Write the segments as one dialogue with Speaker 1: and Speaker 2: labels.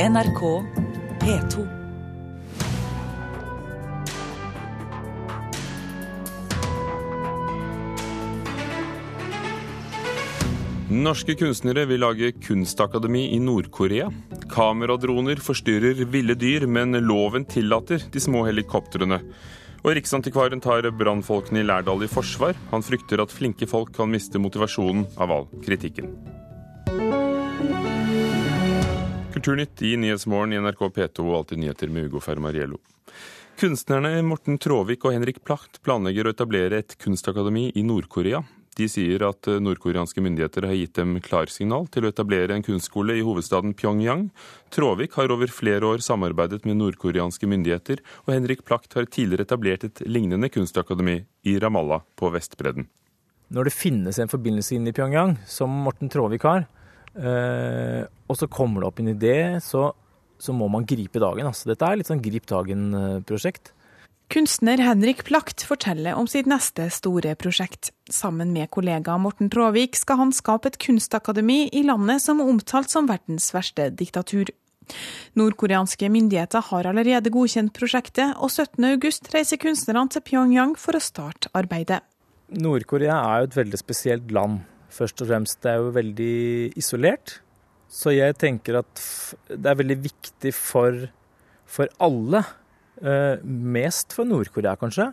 Speaker 1: NRK P2.
Speaker 2: Norske kunstnere vil lage kunstakademi i Nord-Korea. Kameradroner forstyrrer ville dyr, men loven tillater de små helikoptrene. Og Riksantikvaren tar brannfolkene i Lærdal i forsvar. Han frykter at flinke folk kan miste motivasjonen av all kritikken. Kulturnytt i Nyhetsmorgen i NRK P2 og Alltid nyheter med Ugo Fermariello. Kunstnerne Morten Tråvik og Henrik Placht planlegger å etablere et kunstakademi i Nord-Korea. De sier at nordkoreanske myndigheter har gitt dem klarsignal til å etablere en kunstskole i hovedstaden Pyongyang. Tråvik har over flere år samarbeidet med nordkoreanske myndigheter, og Henrik Placht har tidligere etablert et lignende kunstakademi i Ramallah på Vestbredden.
Speaker 3: Når det finnes en forbindelse inn i Pyongyang, som Morten Tråvik har, eh, og så kommer det opp en idé, så, så må man gripe dagen. Altså, dette er litt sånn grip dagen-prosjekt.
Speaker 4: Kunstner Henrik Plakt forteller om sitt neste store prosjekt. Sammen med kollega Morten Tråvik skal han skape et kunstakademi i landet som er omtalt som verdens verste diktatur. Nordkoreanske myndigheter har allerede godkjent prosjektet, og 17.8 reiser kunstnerne til Pyongyang for å starte arbeidet.
Speaker 3: Nord-Korea er jo et veldig spesielt land. Først og fremst, det er jo veldig isolert. Så jeg tenker at det er veldig viktig for, for alle Eh, mest for Nord-Korea kanskje,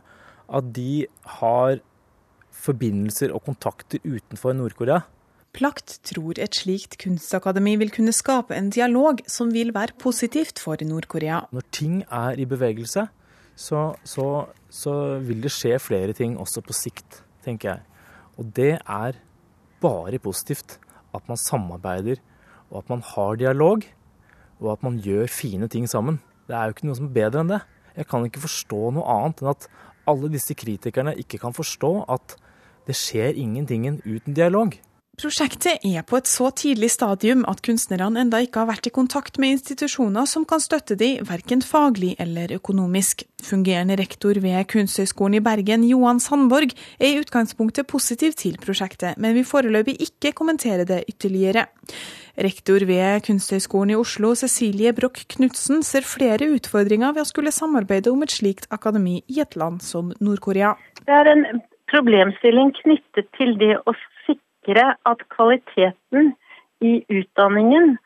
Speaker 3: at de har forbindelser og kontakter utenfor Nord-Korea.
Speaker 4: Plakt tror et slikt kunstakademi vil kunne skape en dialog som vil være positivt for Nord-Korea.
Speaker 3: Når ting er i bevegelse, så, så, så, vil det skje flere ting også på sikt, tenker jeg. Og det er bare positivt at man samarbeider, og at man har dialog, og at man gjør fine ting sammen. Det er jo ikke noe som er bedre enn det. Jeg kan ikke forstå noe annet enn at alle disse kritikerne ikke kan forstå at det skjer ingenting uten dialog.
Speaker 4: Prosjektet er på et så tidlig stadium at kunstnerne enda ikke har vært i kontakt med institusjoner som kan støtte de, verken faglig eller økonomisk. Fungerende rektor ved Kunsthøgskolen i Bergen, Johan Sandborg, er i utgangspunktet positiv til prosjektet, men vil foreløpig ikke kommentere det ytterligere. Rektor ved Kunsthøgskolen i Oslo, Cecilie Broch Knutsen, ser flere utfordringer ved å skulle samarbeide om et slikt akademi i et land som Nord-Korea.
Speaker 5: Det er en problemstilling knyttet til det å sikre at kvaliteten i utdanningen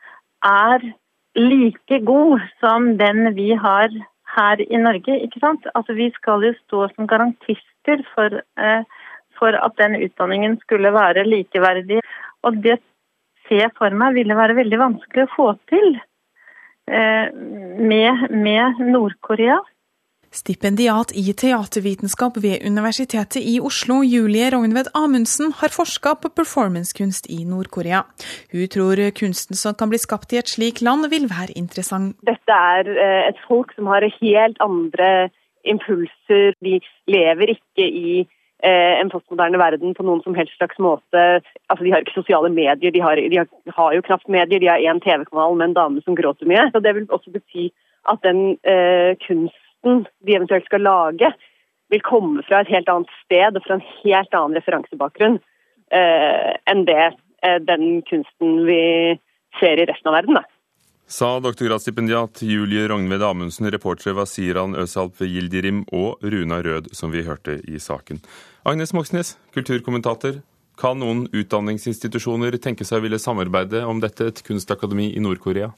Speaker 5: er like god som den vi har her i Norge. ikke sant? Altså Vi skal jo stå som garantister for, eh, for at den utdanningen skulle være likeverdig. Og det ser jeg for meg ville være veldig vanskelig å få til eh, med, med Nord-Korea.
Speaker 4: Stipendiat i teatervitenskap ved Universitetet i Oslo, Julie Rognved Amundsen, har forska på performancekunst i Nord-Korea. Hun tror kunsten som kan bli skapt i et slikt land, vil være interessant.
Speaker 6: Dette er eh, et folk som har helt andre impulser. De lever ikke i eh, en postmoderne verden på noen som helst slags måte. Altså, De har ikke sosiale medier, de har, de har jo knapt medier. De har én TV-kanal med en dame som gråter mye. Så Det vil også bety at den eh, kunst kunsten de eventuelt skal lage, vil komme fra et helt annet sted og fra en helt annen referansebakgrunn eh, enn det eh, den kunsten vi ser i resten av verden. Da.
Speaker 2: Sa doktorgradsstipendiat Julie Rognved Amundsen, reportere var Siran Øsalp Gildirim og Runa Rød, som vi hørte i saken. Agnes Moxnes, kulturkommentator. Kan noen utdanningsinstitusjoner tenke seg å ville samarbeide om dette, et kunstakademi i Nord-Korea?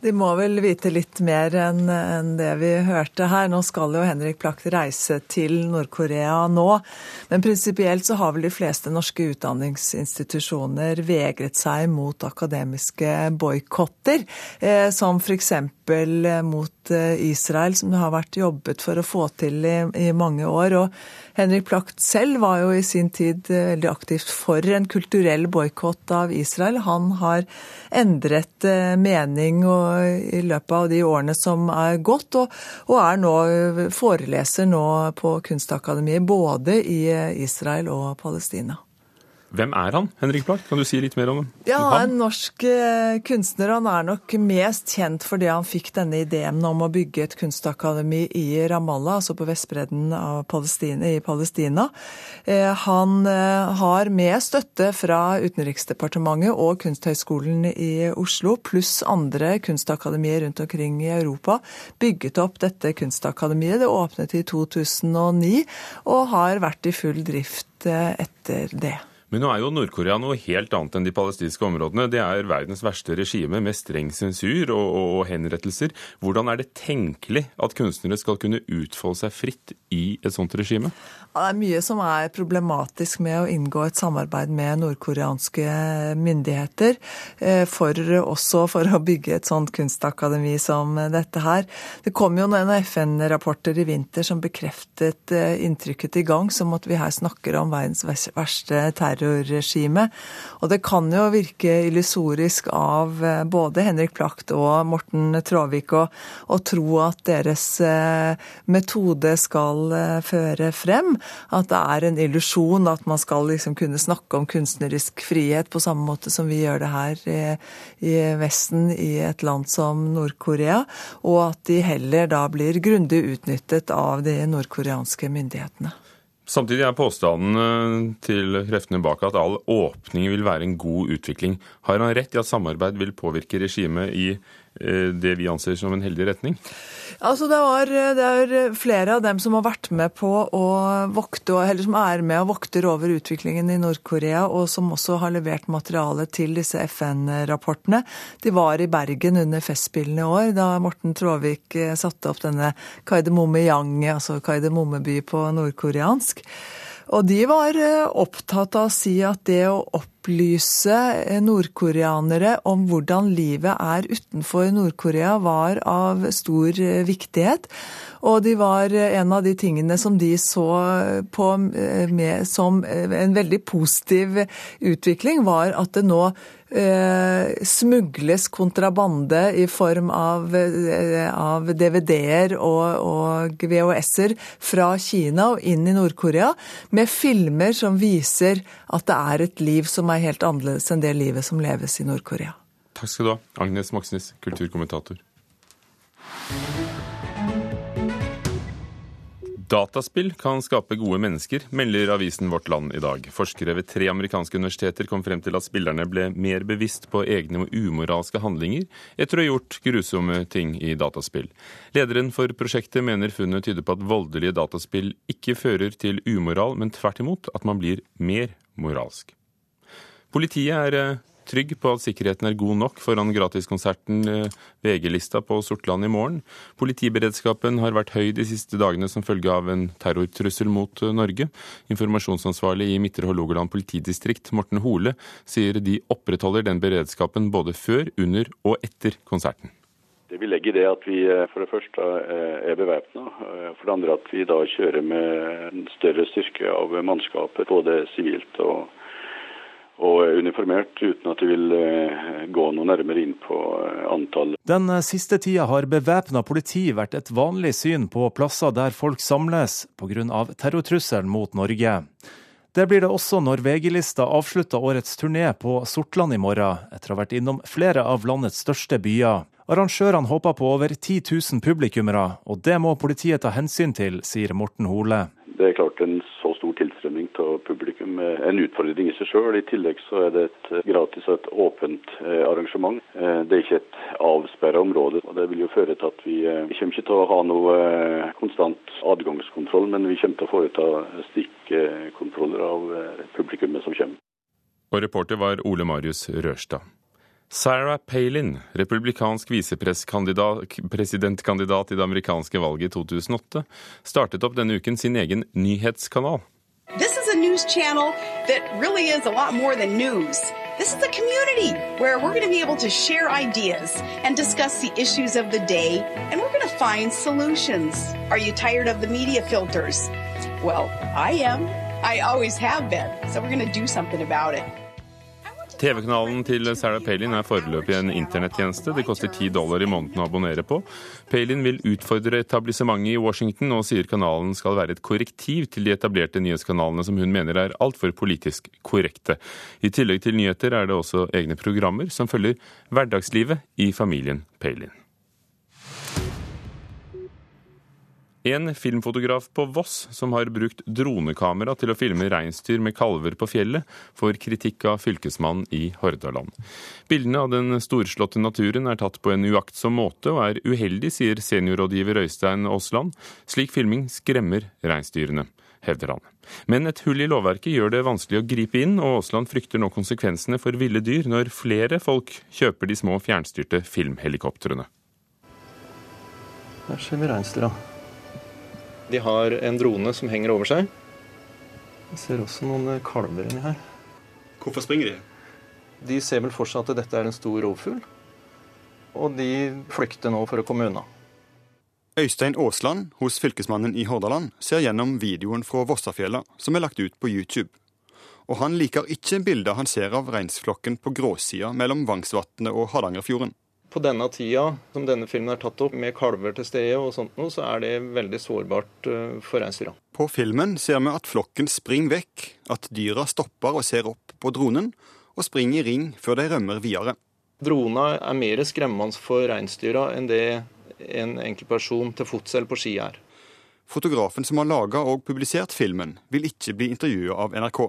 Speaker 7: De må vel vite litt mer enn det vi hørte her. Nå skal jo Henrik Plakt reise til Nord-Korea nå. Men prinsipielt så har vel de fleste norske utdanningsinstitusjoner vegret seg mot akademiske boikotter, eh, som f.eks. mot eh, Israel, som det har vært jobbet for å få til i, i mange år. Og Henrik Plakt selv var jo i sin tid eh, veldig aktivt for en kulturell boikott av Israel. Han har endret mening og i løpet av de årene som er gått, og, er nå foreleser nå på Kunstakademiet både i Israel og Palestina.
Speaker 2: Hvem er han, Henrik Blakk? Kan du si litt mer om,
Speaker 7: ja,
Speaker 2: Han er
Speaker 7: En norsk eh, kunstner. Han er nok mest kjent fordi han fikk denne ideen om å bygge et kunstakademi i Ramallah, altså på vestbredden av Palestina, i Palestina. Eh, han eh, har med støtte fra Utenriksdepartementet og Kunsthøgskolen i Oslo, pluss andre kunstakademier rundt omkring i Europa, bygget opp dette kunstakademiet. Det åpnet i 2009 og har vært i full drift etter det.
Speaker 2: Men nå er jo Nord-Korea noe helt annet enn de palestinske områdene. Det er verdens verste regime med streng sensur og, og, og, henrettelser. Hvordan er det tenkelig at kunstnere skal kunne utfolde seg fritt i et sånt regime?
Speaker 7: Det er mye som er problematisk med å inngå et samarbeid med nordkoreanske myndigheter. Eh, for, også for å bygge et sånt kunstakademi som dette her. Det kom jo noen FN-rapporter i vinter som bekreftet eh, inntrykket i gang som at vi her snakker om verdens verste terror terrorregimet. Og det kan jo virke illusorisk av eh, både Henrik Plagt og Morten Traavik å, å tro at deres eh, metode skal eh, føre frem. At det er en illusjon at man skal liksom kunne snakke om kunstnerisk frihet på samme måte som vi gjør det her i, i Vesten, i et land som Nord-Korea. Og at de heller da blir grundig utnyttet av de nordkoreanske myndighetene.
Speaker 2: Samtidig er påstanden til kreftene bak at all åpning vil være en god utvikling. Har han rett i at samarbeid vil påvirke regimet i det vi anser som en heldig retning?
Speaker 7: Altså det, var, det, er flere av dem som har vært med på å vokte, eller som er med og vokter over utviklingen i Nord-Korea, og som også har levert materiale til disse FN-rapportene. De var i Bergen under Festspillene i år, da Morten Tråvik eh, satte opp denne Kaidemome-yang, altså Kaidemome-by på nordkoreansk. Og de var eh, opptatt av å si at det å opplyse eh, nordkoreanere om hvordan livet er utenfor Nord-Korea, var av stor eh, viktighet. Og de var en av de tingene som de så på med, som en veldig positiv utvikling, var at det nå eh, smugles kontrabande i form av, eh, av DVD-er og, og VHS-er fra Kina og inn i Nord-Korea, med filmer som viser at det er et liv som er helt annerledes enn det livet som leves i Nord-Korea.
Speaker 2: Takk skal du ha, Agnes Moxnes, kulturkommentator. Dataspill kan skape gode mennesker, melder avisen Vårt Land i dag. Forskere ved tre amerikanske universiteter kom frem til at spillerne ble mer bevisst på egne umoralske handlinger etter å ha gjort grusomme ting i dataspill. Lederen for prosjektet mener funnet tyder på at voldelige dataspill ikke fører til umoral, men tvert imot at man blir mer moralsk. Politiet er eh, trygg på at sikkerheten er god nok foran gratiskonserten eh, VG-lista på Sortland i morgen. Politiberedskapen har vært høy de siste dagene som følge av en terrortrussel mot eh, Norge. Informasjonsansvarlig i Midtre Hålogaland politidistrikt, Morten Hole, sier de opprettholder den beredskapen både før, under og etter konserten.
Speaker 8: Det vi legger i det at vi eh, for det første er bevæpna. For det andre at vi da kjører med en større styrke av mannskapet, både sivilt og og uniformert, uten at de vil eh, gå noe nærmere inn på eh, antall.
Speaker 9: Den eh, siste tida har bevæpna politi vært et vanlig syn på plasser der folk samles pga. terrortrusselen mot Norge. Det blir det også når VG-lista avslutter årets turné på Sortland i morgen, etter å ha vært innom flere av landets største byer. Arrangørene håper på over 10 000 publikummere, og det må politiet ta hensyn til, sier Morten Hole.
Speaker 8: Det er klart en til publikum en utfordring i seg sjøl. I tillegg så er det et gratis og et åpent eh, arrangement. Eh, det er ikke et avsperra område. og Det vil jo føre til at vi, eh, vi kommer ikke til å ha noe konstant adgangskontroll, men vi kommer til å foreta stikkontroller av publikummet som kommer.
Speaker 2: Og reporter var Ole Marius Rørstad. Sarah Palin, republikansk visepresidentkandidat i det amerikanske valget i 2008, startet opp denne uken sin egen nyhetskanal.
Speaker 10: This is a news channel that really is a lot more than news. This is a community where we're going to be able to share ideas and discuss the issues of the day, and we're going to find solutions. Are you tired of the media filters? Well, I am. I always have been. So we're going to do something about it.
Speaker 2: TV-kanalen til Sarah Palin er foreløpig en internettjeneste. Det koster ti dollar i måneden å abonnere på. Palin vil utfordre etablissementet i Washington, og sier kanalen skal være et korrektiv til de etablerte nyhetskanalene som hun mener er altfor politisk korrekte. I tillegg til nyheter er det også egne programmer som følger hverdagslivet i familien Palin. En filmfotograf på Voss som har brukt dronekamera til å filme reinsdyr med kalver på fjellet, får kritikk av fylkesmannen i Hordaland. Bildene av den storslåtte naturen er tatt på en uaktsom måte og er uheldig, sier seniorrådgiver Øystein Aasland. Slik filming skremmer reinsdyrene, hevder han. Men et hull i lovverket gjør det vanskelig å gripe inn, og Aasland frykter nå konsekvensene for ville dyr når flere folk kjøper de små fjernstyrte filmhelikoptrene.
Speaker 11: Her ser vi reinsdyra. De har en drone som henger over seg. Jeg ser også noen eh, kalver inni her.
Speaker 12: Hvorfor springer de?
Speaker 11: De ser vel for seg at dette er en stor rovfugl. Og de flykter nå for å komme unna.
Speaker 12: Øystein Aasland hos Fylkesmannen i Hordaland ser gjennom videoen fra Vossafjella som er lagt ut på YouTube. Og han liker ikke bildet han ser av reinsflokken på gråsida mellom Vangsvatnet og Hardangerfjorden
Speaker 11: på denne tida som denne filmen er tatt opp, med kalver til stede og sånt noe, så er det veldig sårbart eh, for reinsdyra.
Speaker 12: På filmen ser vi at flokken springer vekk, at dyra stopper og ser opp på dronen, og springer i ring før de rømmer videre.
Speaker 11: Drona er mer skremmende for reinsdyra enn det en enkeltperson til fots eller på ski er.
Speaker 12: Fotografen som har laga og publisert filmen, vil ikke bli intervjua av NRK.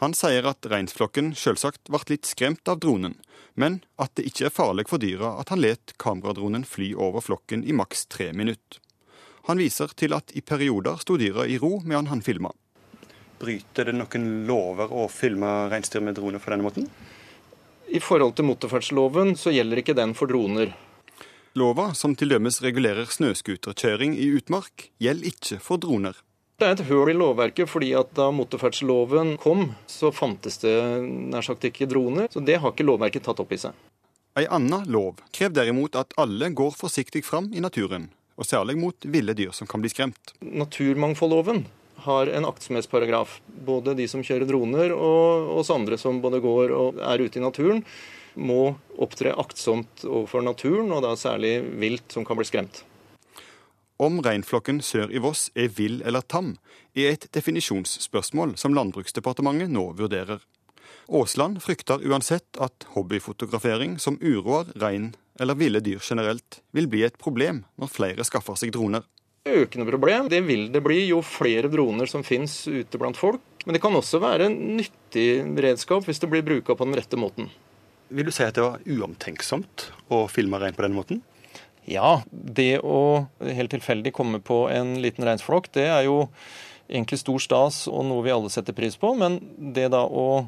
Speaker 12: Han sier at reinflokken selvsagt ble litt skremt av dronen, men at det ikke er farlig for dyra at han let kameradronen fly over flokken i maks tre minutter. Han viser til at i perioder sto dyra i ro medan han filma.
Speaker 13: Bryter det noen lover å filme reinsdyr med drone på denne måten?
Speaker 11: I forhold til motorferdsloven så gjelder ikke den for droner.
Speaker 12: Lova, som til dømes regulerer snøscooterkjøring i utmark, gjelder ikke for droner.
Speaker 11: Det er et høl i lovverket, fordi at da motorferdsloven kom, så fantes det nær sagt ikke droner. Så det har ikke lovverket tatt opp i seg.
Speaker 12: Ei anna lov krever derimot at alle går forsiktig fram i naturen, og særlig mot ville dyr som kan bli skremt.
Speaker 11: Naturmangfoldloven har en aktsomhetsparagraf. Både de som kjører droner og oss andre som både går og er ute i naturen, må opptre aktsomt overfor naturen, og da særlig vilt som kan bli skremt.
Speaker 12: Om reinflokken sør i Voss er vill eller tam, er et definisjonsspørsmål som Landbruksdepartementet nå vurderer. Aasland frykter uansett at hobbyfotografering som uroer rein eller ville dyr generelt, vil bli et problem når flere skaffer seg droner.
Speaker 11: Økende problem. Det vil det bli jo flere droner som finnes ute blant folk. Men det kan også være en nyttig redskap hvis det blir bruka på den rette måten.
Speaker 13: Vil du si at det var uomtenksomt å filme rein på denne måten?
Speaker 11: Ja, det å helt tilfeldig komme på en liten reinflokk, det er jo egentlig stor stas og noe vi alle setter pris på. Men det da å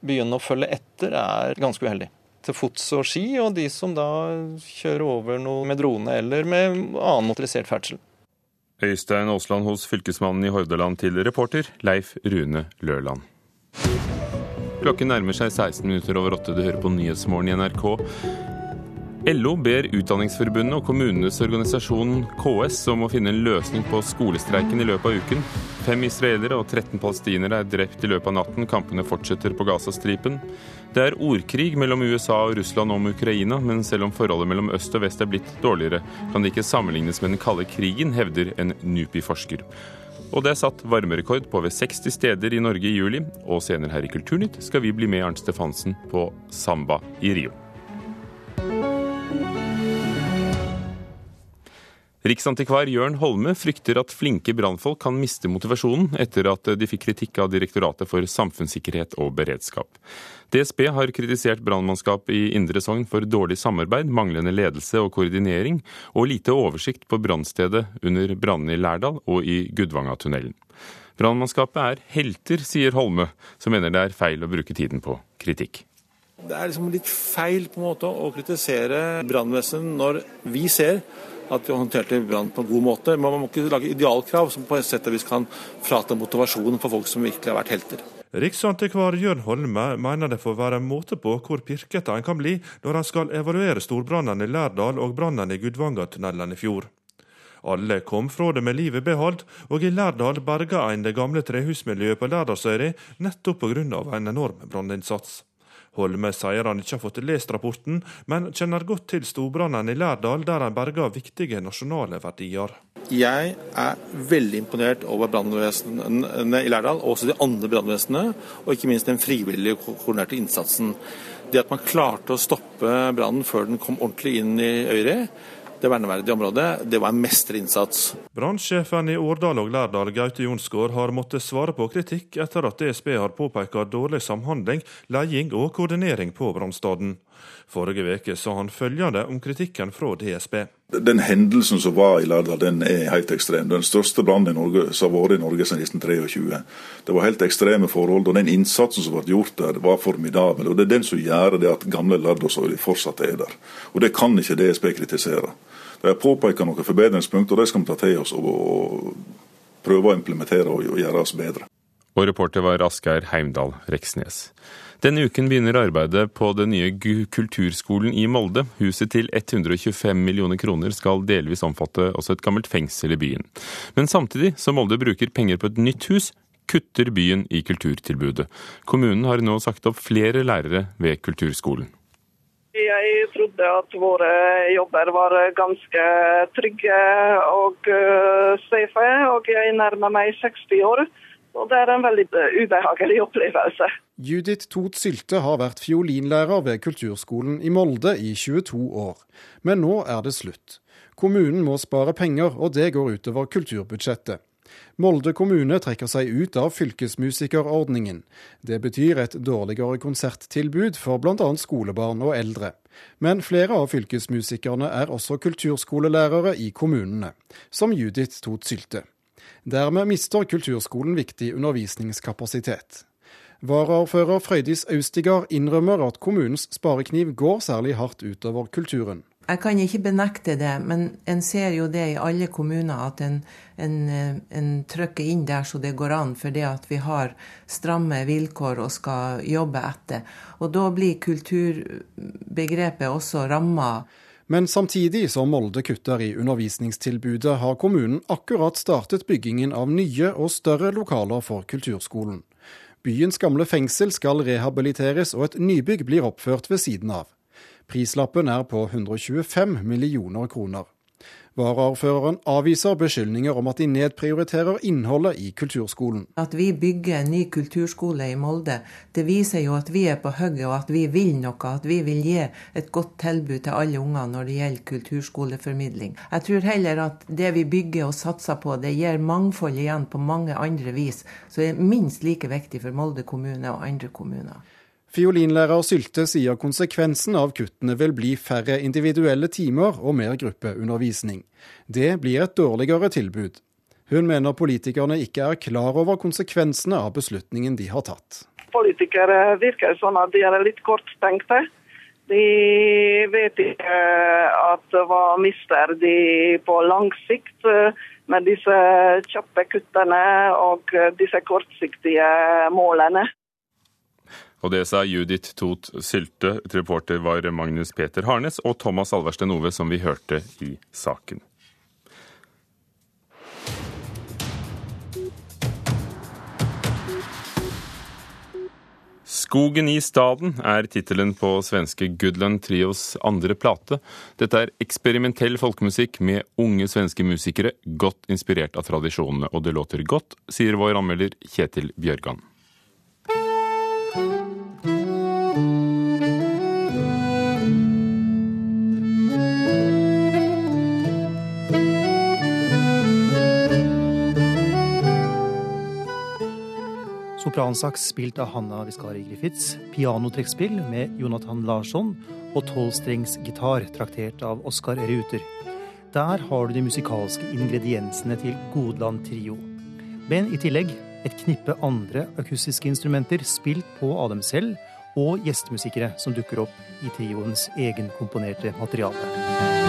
Speaker 11: begynne å følge etter er ganske uheldig. Til fots og ski, og de som da kjører over noe med drone eller med annen motorisert ferdsel.
Speaker 2: Øystein Aasland hos fylkesmannen i Hordaland til reporter Leif Rune Løland. Klokken nærmer seg 16 minutter over åtte. Du hører på Nyhetsmorgen i NRK. LO ber Utdanningsforbundet og kommunenes organisasjon KS om å finne en løsning på skolestreiken i løpet av uken. Fem israelere og 13 palestinere er drept i løpet av natten. Kampene fortsetter på Gazastripen. Det er ordkrig mellom USA og Russland om Ukraina, men selv om forholdet mellom øst og vest er blitt dårligere, kan det ikke sammenlignes med den kalde krigen, hevder en NUPI-forsker. Og det er satt varmerekord på over 60 steder i Norge i juli, og senere her i Kulturnytt skal vi bli med Arnt Stefansen på samba i Rio. Riksantikvar Jørn Holme frykter at flinke brannfolk kan miste motivasjonen etter at de fikk kritikk av Direktoratet for samfunnssikkerhet og beredskap. DSB har kritisert brannmannskap i Indre Sogn for dårlig samarbeid, manglende ledelse og koordinering, og lite oversikt på brannstedet under brannene i Lærdal og i Gudvangatunnelen. Brannmannskapet er helter, sier Holme, som mener det er feil å bruke tiden på kritikk.
Speaker 14: Det er liksom litt feil på en måte å kritisere brannvesenet når vi ser at de håndterte brann på en god måte. Men man må ikke lage idealkrav som på et sett vis kan frata motivasjonen for folk som virkelig har vært helter.
Speaker 15: Riksantikvar Jørn Holme mener det får være en måte på hvor pirkete en kan bli når han skal evaluere storbrannene i Lærdal og brannen i Gudvangatunnelen i fjor. Alle kom fra det med livet beholdt, og i Lærdal berga en det gamle trehusmiljøet på Lærdalsøyri nettopp pga. en enorm branninnsats. Holme sier han ikke har fått lest rapporten, men kjenner godt til storbrannen i Lærdal, der han berga viktige nasjonale verdier.
Speaker 14: Jeg er veldig imponert over brannvesenet i Lærdal, og også de andre brannvesenene, og ikke minst den frivillige koordinerte innsatsen. Det at man klarte å stoppe brannen før den kom ordentlig inn i Øyre, det verneverdige området, det var en mesterinnsats.
Speaker 15: Brannsjefen i Årdal og Lærdal, Gaute Jonsgaard, har måttet svare på kritikk etter at DSB har påpekt dårlig samhandling, leding og koordinering på brannstaden. Forrige uke sa han følgende om kritikken fra DSB.
Speaker 16: Den hendelsen som var i Lærdal, den er helt ekstrem. Den største brannen som har vært i Norge siden 1923. Det var helt ekstreme forhold, og den innsatsen som ble gjort der, var formidabel. Og Det er den som gjør det at gamle Lærdal fortsatt er der. Og Det kan ikke DSB kritisere. De har påpekt noen forbedringspunkter, og de skal vi ta til oss og, prøve å implementere og gjøre oss bedre.
Speaker 2: Og reporter var Asgeir Heimdal Reksnes. Denne uken begynner arbeidet på den nye kulturskolen i Molde. Huset til 125 millioner kroner skal delvis omfatte også et gammelt fengsel i byen. Men samtidig som Molde bruker penger på et nytt hus, kutter byen i kulturtilbudet. Kommunen har nå sagt opp flere lærere ved kulturskolen.
Speaker 17: Jeg trodde at våre jobber var ganske trygge og uh, safe, og jeg nærmer meg 60 år. Og det er en veldig ubehagelig opplevelse.
Speaker 18: Judith Tot Sylte har vært fiolinlærer ved kulturskolen i Molde i 22 år. Men nå er det slutt. Kommunen må spare penger, og det går utover kulturbudsjettet. Molde kommune trekker seg ut av fylkesmusikerordningen. Det betyr et dårligere konserttilbud for bl.a. skolebarn og eldre. Men flere av fylkesmusikerne er også kulturskolelærere i kommunene, som Judith Tot Sylte. Dermed mister kulturskolen viktig undervisningskapasitet. Varaordfører Frøydis Austigard innrømmer at kommunens sparekniv går særlig hardt utover kulturen.
Speaker 19: Jeg kan ikke benekte det, men en ser jo det i alle kommuner at en, en, en trykker inn der så det går an, fordi at vi har stramme vilkår og skal jobbe etter. Og da blir kulturbegrepet også ramma.
Speaker 18: Men samtidig som Molde kutter i undervisningstilbudet, har kommunen akkurat startet byggingen av nye og større lokaler for kulturskolen. Byens gamle fengsel skal rehabiliteres, og et nybygg blir oppført ved siden av. Prislappen er på 125 millioner kroner. Varaordføreren avviser beskyldninger om at de nedprioriterer innholdet i kulturskolen.
Speaker 19: At vi bygger en ny kulturskole i Molde, det viser jo at vi er på hugget og at vi vil noe. At vi vil gi et godt tilbud til alle unger når det gjelder kulturskoleformidling. Jeg tror heller at det vi bygger og satser på, det gir mangfold igjen på mange andre vis. Så det er minst like viktig for Molde kommune og andre kommuner.
Speaker 18: Fiolinlærer Sylte sier konsekvensen av kuttene vil bli færre individuelle timer og mer gruppeundervisning. Det blir et dårligere tilbud. Hun mener politikerne ikke er klar over konsekvensene av beslutningen de har tatt.
Speaker 17: Politikere virker sånn at de er litt korttenkte. De vet ikke at hva mister de på lang sikt med disse kjappe kuttene og disse kortsiktige målene.
Speaker 2: Og det sa Judith Tot Sylte. Reporter var Magnus Peter Harnes og Thomas Alversten Ove, som vi hørte i saken. Skogen i staden er tittelen på svenske Goodland Trios andre plate. Dette er eksperimentell folkemusikk med unge svenske musikere, godt inspirert av tradisjonene. Og det låter godt, sier vår anmelder Kjetil Bjørgan.
Speaker 20: Sopransaks spilt av Hanna Viskari Griffiths, pianotrekkspill med Jonathan Larsson og tolvstrengs gitar traktert av Oskar Ruter. Der har du de musikalske ingrediensene til Godland Trio. Men i tillegg et knippe andre akustiske instrumenter spilt på av dem selv, og gjestemusikere som dukker opp i trioens egenkomponerte materiale.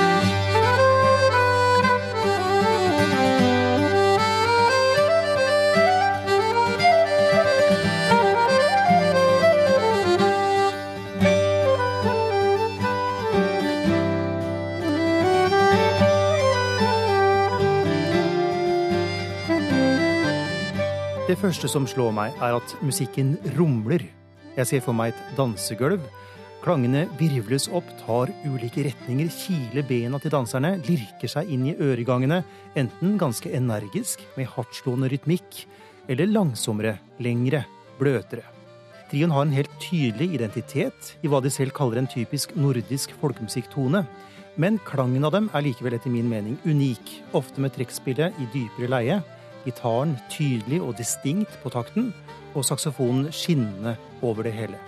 Speaker 20: Første som slår meg, er at musikken rumler. Jeg ser for meg et dansegulv. Klangene virvles opp, tar ulike retninger, kiler bena til danserne, lirker seg inn i øregangene, enten ganske energisk, med hardtslående rytmikk, eller langsommere, lengre, bløtere. Trioen har en helt tydelig identitet i hva de selv kaller en typisk nordisk folkemusikktone. Men klangen av dem er likevel etter min mening unik, ofte med trekkspillet i dypere leie, gitaren tydelig og distinkt på takten, og saksofonen skinnende over det hele.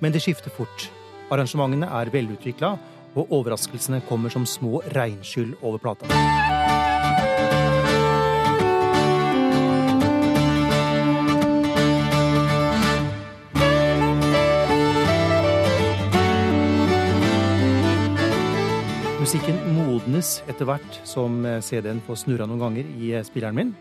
Speaker 20: Men det skifter fort. Arrangementene er velutvikla, og overraskelsene kommer som små regnskyll over plata. Musikken modnes etter hvert som CD-en får snurra noen ganger i spilleren min.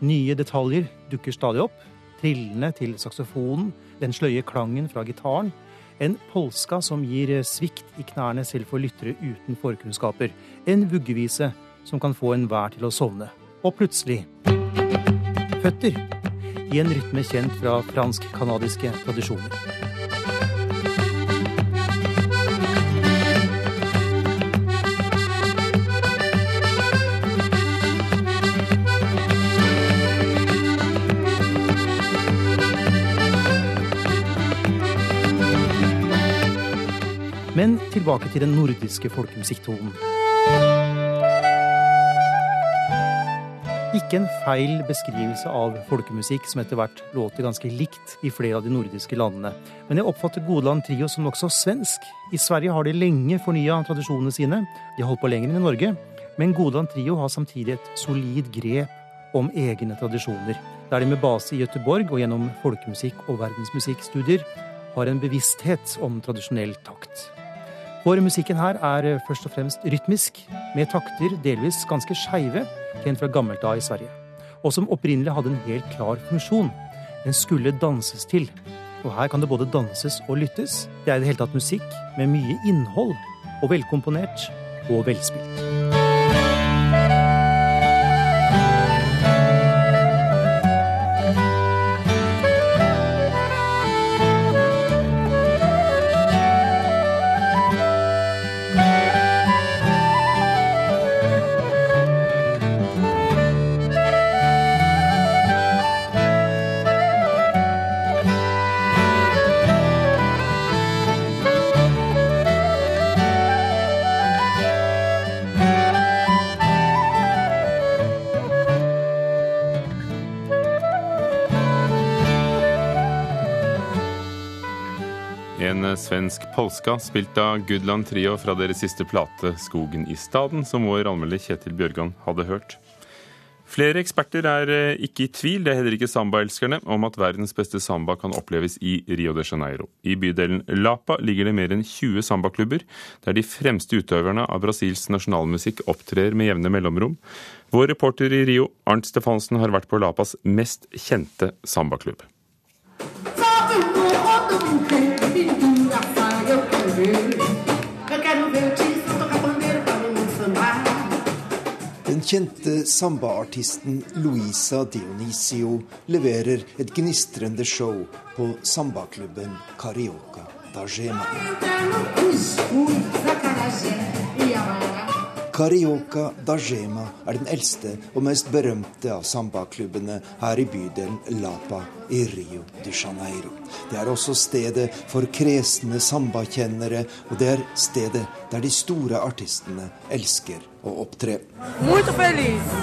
Speaker 20: Nye detaljer dukker stadig opp. Trillene til saksofonen, den sløye klangen fra gitaren. En polska som gir svikt i knærne selv for lyttere uten forkunnskaper. En vuggevise som kan få enhver til å sovne. Og plutselig føtter. I en rytme kjent fra fransk-canadiske tradisjoner. Tilbake til den nordiske folkemusikktonen. Ikke en feil beskrivelse av folkemusikk som etter hvert låter ganske likt i flere av de nordiske landene. Men jeg oppfatter Godeland Trio som nokså svensk. I Sverige har de lenge fornya tradisjonene sine. De har holdt på lenger enn i Norge. Men Godeland Trio har samtidig et solid grep om egne tradisjoner. Der de med base i Gøteborg og gjennom folkemusikk- og verdensmusikkstudier har en bevissthet om tradisjonell takt. For musikken her er først og fremst rytmisk, med takter delvis ganske skeive, kjent fra gammelt av i Sverige, og som opprinnelig hadde en helt klar funksjon. Den skulle danses til. Og her kan det både danses og lyttes. Det er i det hele tatt musikk med mye innhold, og velkomponert og velspilt.
Speaker 2: Svensk polska spilt av Gudland Trio fra deres siste plate 'Skogen i staden', som vår anmelder Kjetil Bjørgan hadde hørt. Flere eksperter er eh, ikke i tvil, det er heller ikke sambaelskerne, om at verdens beste samba kan oppleves i Rio de Janeiro. I bydelen Lapa ligger det mer enn 20 sambaklubber, der de fremste utøverne av Brasils nasjonalmusikk opptrer med jevne mellomrom. Vår reporter i Rio, Arnt Stefansen, har vært på Lapas mest kjente sambaklubb.
Speaker 21: Kjente sambaartisten Luisa Dionisio leverer et gnistrende show på sambaklubben Carioca da Gema. Carioca da Gema er den eldste og mest berømte av sambaklubbene her i bydelen Lapa i Rio de Janeiro. Det er også stedet for kresne sambakjennere, og det er stedet der de store artistene elsker å opptre.
Speaker 22: Muito feliz.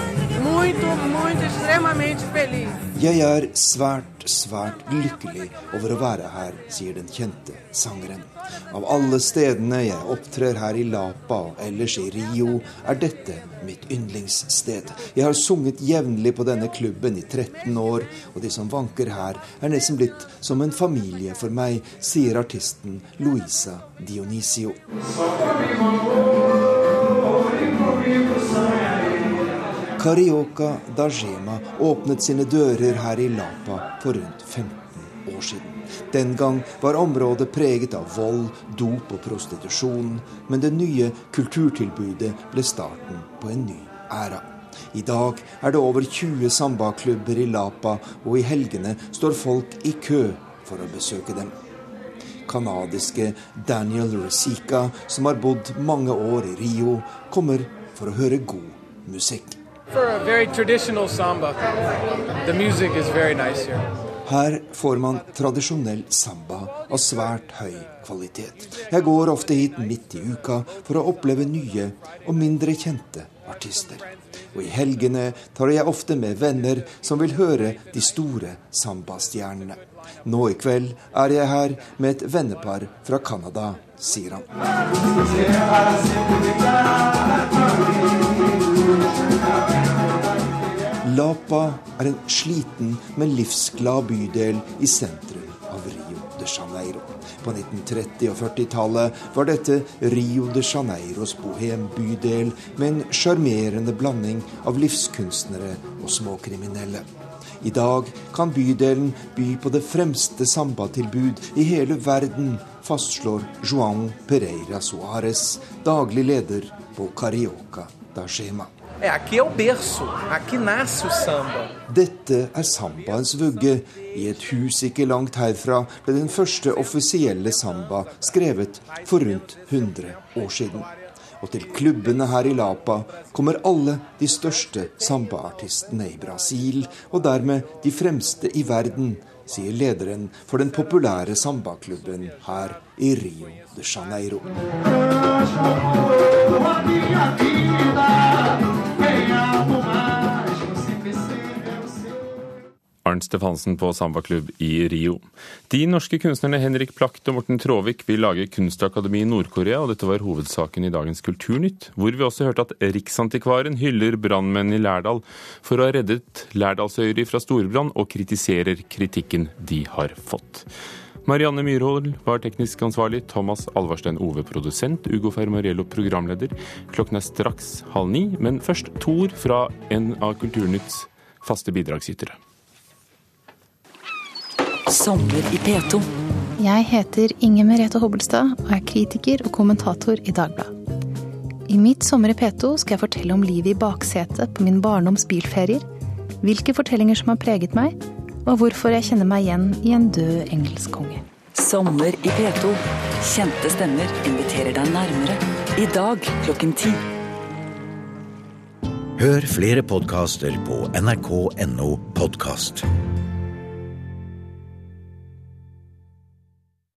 Speaker 22: Muito, muito, feliz.
Speaker 21: Jeg er svært, svært lykkelig over å være her, sier den kjente sangeren. Av alle stedene jeg opptrer her i Lapa og ellers i Rio, er dette mitt yndlingssted. Jeg har sunget jevnlig på denne klubben i 13 år, og de som vanker her, er nesten blitt som en familie for meg, sier artisten Luisa Dionisio. Carioca da Gema åpnet sine dører her i Lapa for rundt 15 år siden. Den gang var området preget av vold, dop og prostitusjon, men det nye kulturtilbudet ble starten på en ny æra. I dag er det over 20 sambaklubber i Lapa, og i helgene står folk i kø for å besøke dem. canadiske Daniel Resica, som har bodd mange år i Rio, kommer for å høre god musikk. Her får man tradisjonell samba av svært høy kvalitet. Jeg går ofte hit midt i uka for å oppleve nye og mindre kjente artister. Og i helgene tar jeg ofte med venner som vil høre de store sambastjernene. Nå i kveld er jeg her med et vennepar fra Canada, sier han. Lapa er en sliten, men livsglad bydel i sentrum av Rio de Janeiro. På 1930- og 40-tallet var dette Rio de Janeiros bohembydel med en sjarmerende blanding av livskunstnere og småkriminelle. I dag kan bydelen by på det fremste sambatilbud i hele verden, fastslår Joan Pereira Suárez, daglig leder på Carioca da Gema. Dette er sambaens vugge. I et hus ikke langt herfra ble den første offisielle samba skrevet for rundt 100 år siden. Og til klubbene her i Lapa kommer alle de største sambaartistene i Brasil, og dermed de fremste i verden, sier lederen for den populære sambaklubben her i Rio de Janeiro.
Speaker 2: Arnt Stefansen på sambaklubb i Rio. De norske kunstnerne Henrik Plakt og Morten Tråvik vil lage kunstakademi i Nord-Korea, og dette var hovedsaken i dagens Kulturnytt, hvor vi også hørte at Riksantikvaren hyller brannmennene i Lærdal for å ha reddet Lærdalsøyri fra storbrann, og kritiserer kritikken de har fått. Marianne Myrhol var teknisk ansvarlig, Thomas Alvarstein Ove produsent, Ugo Fermariello programleder. Klokken er straks halv ni, men først Thor fra en av Kulturnytts faste bidragsytere.
Speaker 23: Sommer i P2.
Speaker 24: Jeg heter Inger Merete Hobbelstad og er kritiker og kommentator i Dagbladet. I mitt Sommer i P2 skal jeg fortelle om livet i baksetet på min barndoms bilferier, hvilke fortellinger som har preget meg, og hvorfor jeg kjenner meg igjen i en død engelskkonge.
Speaker 23: Sommer i P2. Kjente stemmer inviterer deg nærmere. I dag klokken ti.
Speaker 25: Hør flere podkaster på nrk.no podkast.